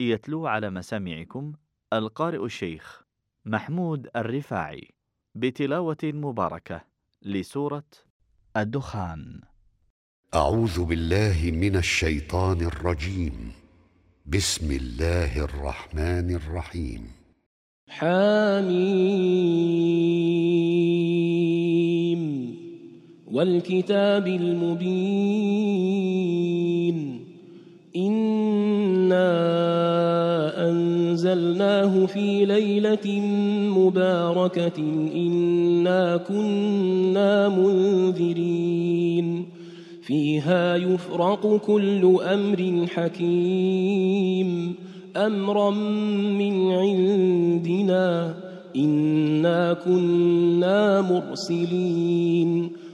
يتلو على مسامعكم القارئ الشيخ محمود الرفاعي بتلاوة مباركة لسورة الدخان. أعوذ بالله من الشيطان الرجيم. بسم الله الرحمن الرحيم. حميم والكتاب المبين. إنا أنزلناه في ليلة مباركة إنا كنا منذرين فيها يفرق كل أمر حكيم أمرا من عندنا إنا كنا مرسلين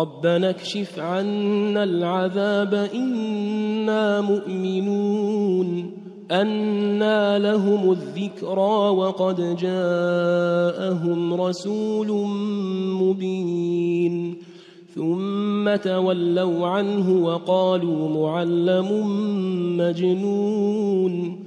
ربنا اكشف عنا العذاب إنا مؤمنون. أنا لهم الذكرى وقد جاءهم رسول مبين. ثم تولوا عنه وقالوا معلم مجنون.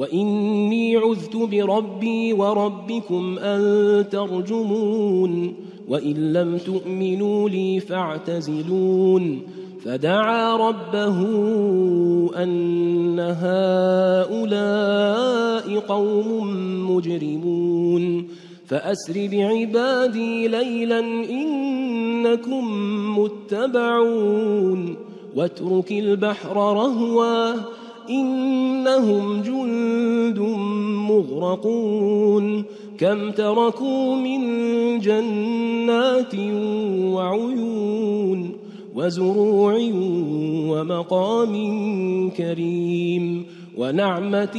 وإني عذت بربي وربكم أن ترجمون وإن لم تؤمنوا لي فاعتزلون فدعا ربه أن هؤلاء قوم مجرمون فأسر بعبادي ليلا إنكم متبعون واترك البحر رهوا إنهم جند مغرقون كم تركوا من جنات وعيون وزروع ومقام كريم ونعمة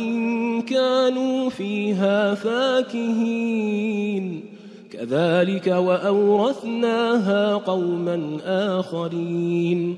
كانوا فيها فاكهين كذلك وأورثناها قوما آخرين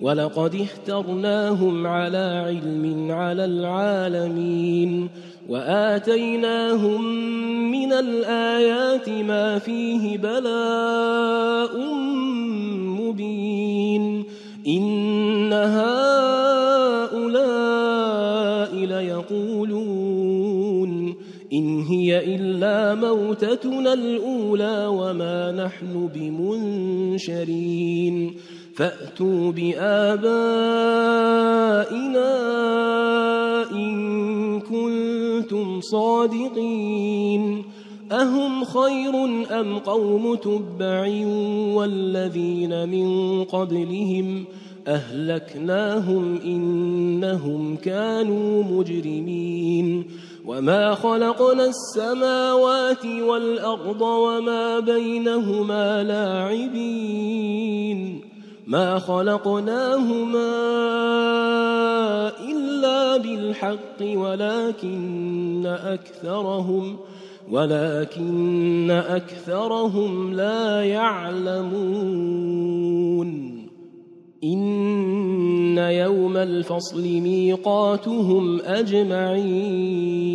ولقد اخترناهم على علم على العالمين وآتيناهم من الآيات ما فيه بلاء مبين إن هؤلاء ليقولون إن هي إلا موتتنا الأولى وما نحن بمنشرين فأتوا بآبائنا إن كنتم صادقين أهم خير أم قوم تبع والذين من قبلهم أهلكناهم إنهم كانوا مجرمين وما خلقنا السماوات والأرض وما بينهما لاعبين ما خلقناهما إلا بالحق ولكن أكثرهم ولكن أكثرهم لا يعلمون إن يوم الفصل ميقاتهم أجمعين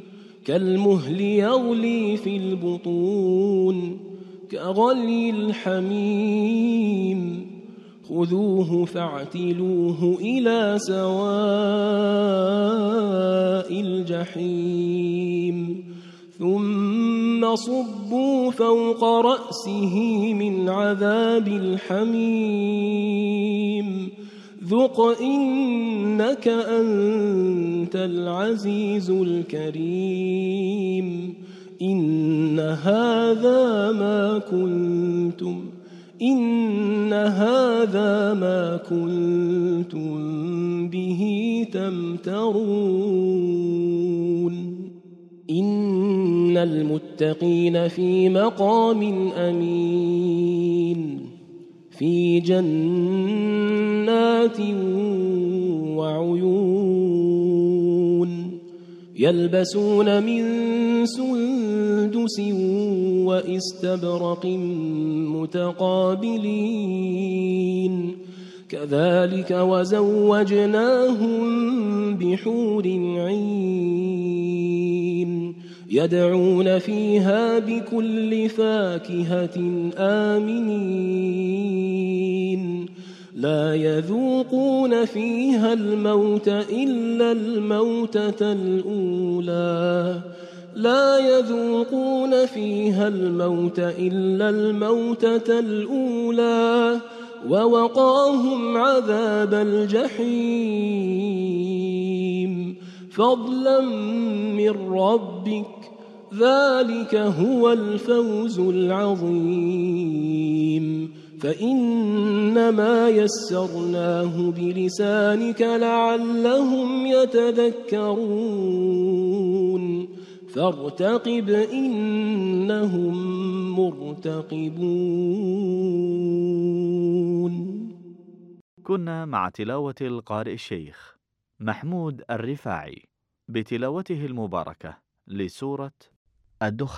كالمهل يغلي في البطون كغلي الحميم خذوه فاعتلوه إلى سواء الجحيم ثم صبوا فوق رأسه من عذاب الحميم ذق إنك أنت العزيز الكريم إن هذا ما كنتم إن هذا ما كنتم به تمترون إن المتقين في مقام أمين في جنات وعيون يلبسون من سندس وإستبرق متقابلين كذلك وزوجناهم بحور عين يدعون فيها بكل فاكهة آمنين. لا يذوقون فيها الموت إلا الموتة الأولى. لا يذوقون فيها الموت إلا الموتة الأولى. ووقاهم عذاب الجحيم. فضلا من ربك ذلك هو الفوز العظيم. فإنما يسرناه بلسانك لعلهم يتذكرون. فارتقب إنهم مرتقبون. كنا مع تلاوة القارئ الشيخ. محمود الرفاعي بتلاوته المباركة لسورة الدخان.